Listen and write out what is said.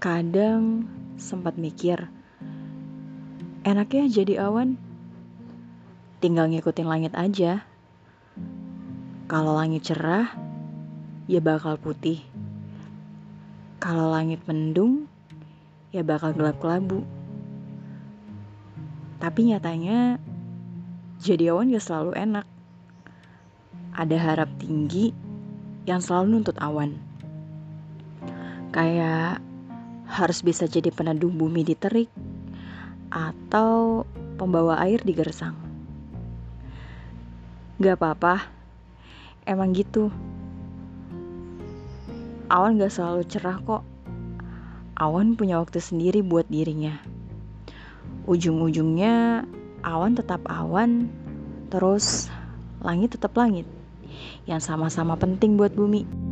Kadang sempat mikir, enaknya jadi awan, tinggal ngikutin langit aja. Kalau langit cerah, ya bakal putih. Kalau langit mendung, ya bakal gelap kelabu. Tapi nyatanya, jadi awan gak selalu enak. Ada harap tinggi yang selalu nuntut awan. Kayak harus bisa jadi peneduh bumi di terik atau pembawa air di gersang. Gak apa-apa, emang gitu. Awan gak selalu cerah kok. Awan punya waktu sendiri buat dirinya. Ujung-ujungnya awan tetap awan, terus langit tetap langit. Yang sama-sama penting buat bumi.